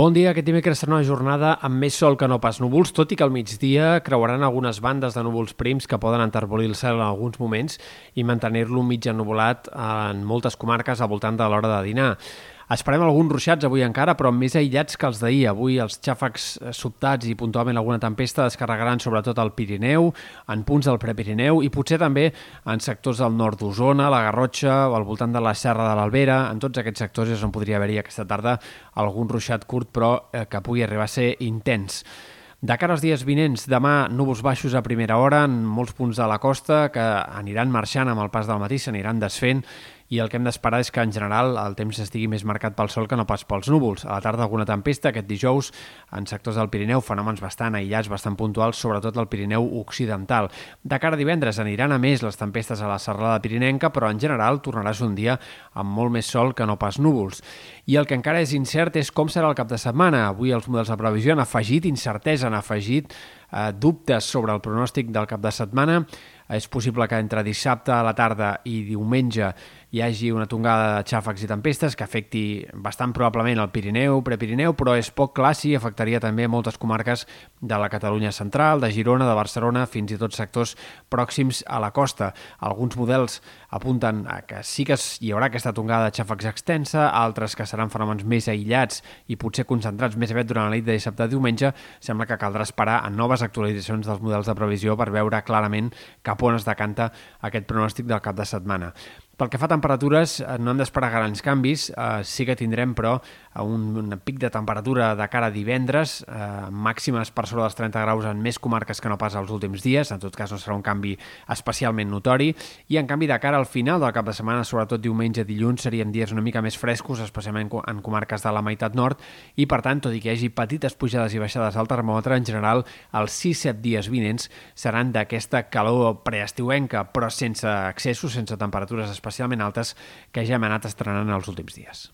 Bon dia, aquest dimecres serà una jornada amb més sol que no pas núvols, tot i que al migdia creuaran algunes bandes de núvols prims que poden enterbolir el cel en alguns moments i mantenir-lo mig ennuvolat en moltes comarques al voltant de l'hora de dinar. Esperem alguns ruixats avui encara, però més aïllats que els d'ahir. Avui els xàfecs eh, sobtats i puntualment alguna tempesta descarregaran sobretot al Pirineu, en punts del Prepirineu i potser també en sectors del nord d'Osona, la Garrotxa al voltant de la Serra de l'Albera. En tots aquests sectors és on podria haver-hi aquesta tarda algun ruixat curt, però eh, que pugui arribar a ser intens. De cara als dies vinents, demà núvols baixos a primera hora en molts punts de la costa que aniran marxant amb el pas del matí, s'aniran desfent i el que hem d'esperar és que en general el temps estigui més marcat pel sol que no pas pels núvols. A la tarda alguna tempesta, aquest dijous en sectors del Pirineu, fenòmens bastant aïllats, bastant puntuals, sobretot al Pirineu occidental. De cara a divendres aniran a més les tempestes a la serralada pirinenca, però en general tornarà a ser un dia amb molt més sol que no pas núvols. I el que encara és incert és com serà el cap de setmana. Avui els models de previsió han afegit incertesa, han afegit eh, dubtes sobre el pronòstic del cap de setmana. És possible que entre dissabte a la tarda i diumenge hi hagi una tongada de xàfecs i tempestes que afecti bastant probablement el Pirineu, Prepirineu, però és poc clar si afectaria també moltes comarques de la Catalunya central, de Girona, de Barcelona, fins i tot sectors pròxims a la costa. Alguns models apunten a que sí que hi haurà aquesta tongada de xàfecs extensa, altres que seran fenòmens més aïllats i potser concentrats més aviat durant la nit de dissabte a diumenge. Sembla que caldrà esperar a noves actualitzacions dels models de previsió per veure clarament cap on es decanta aquest pronòstic del cap de setmana. Pel que fa a temperatures, eh, no hem d'esperar grans canvis. Eh, sí que tindrem, però, un, pic de temperatura de cara a divendres, eh, màximes per sobre dels 30 graus en més comarques que no pas els últims dies. En tot cas, no serà un canvi especialment notori. I, en canvi, de cara al final del cap de setmana, sobretot diumenge, dilluns, serien dies una mica més frescos, especialment en comarques de la meitat nord. I, per tant, tot i que hi hagi petites pujades i baixades al termòmetre, en general, els 6-7 dies vinents seran d'aquesta calor preestiuenca, però sense excessos, sense temperatures especials especialment altes que ja hem anat estrenant els últims dies.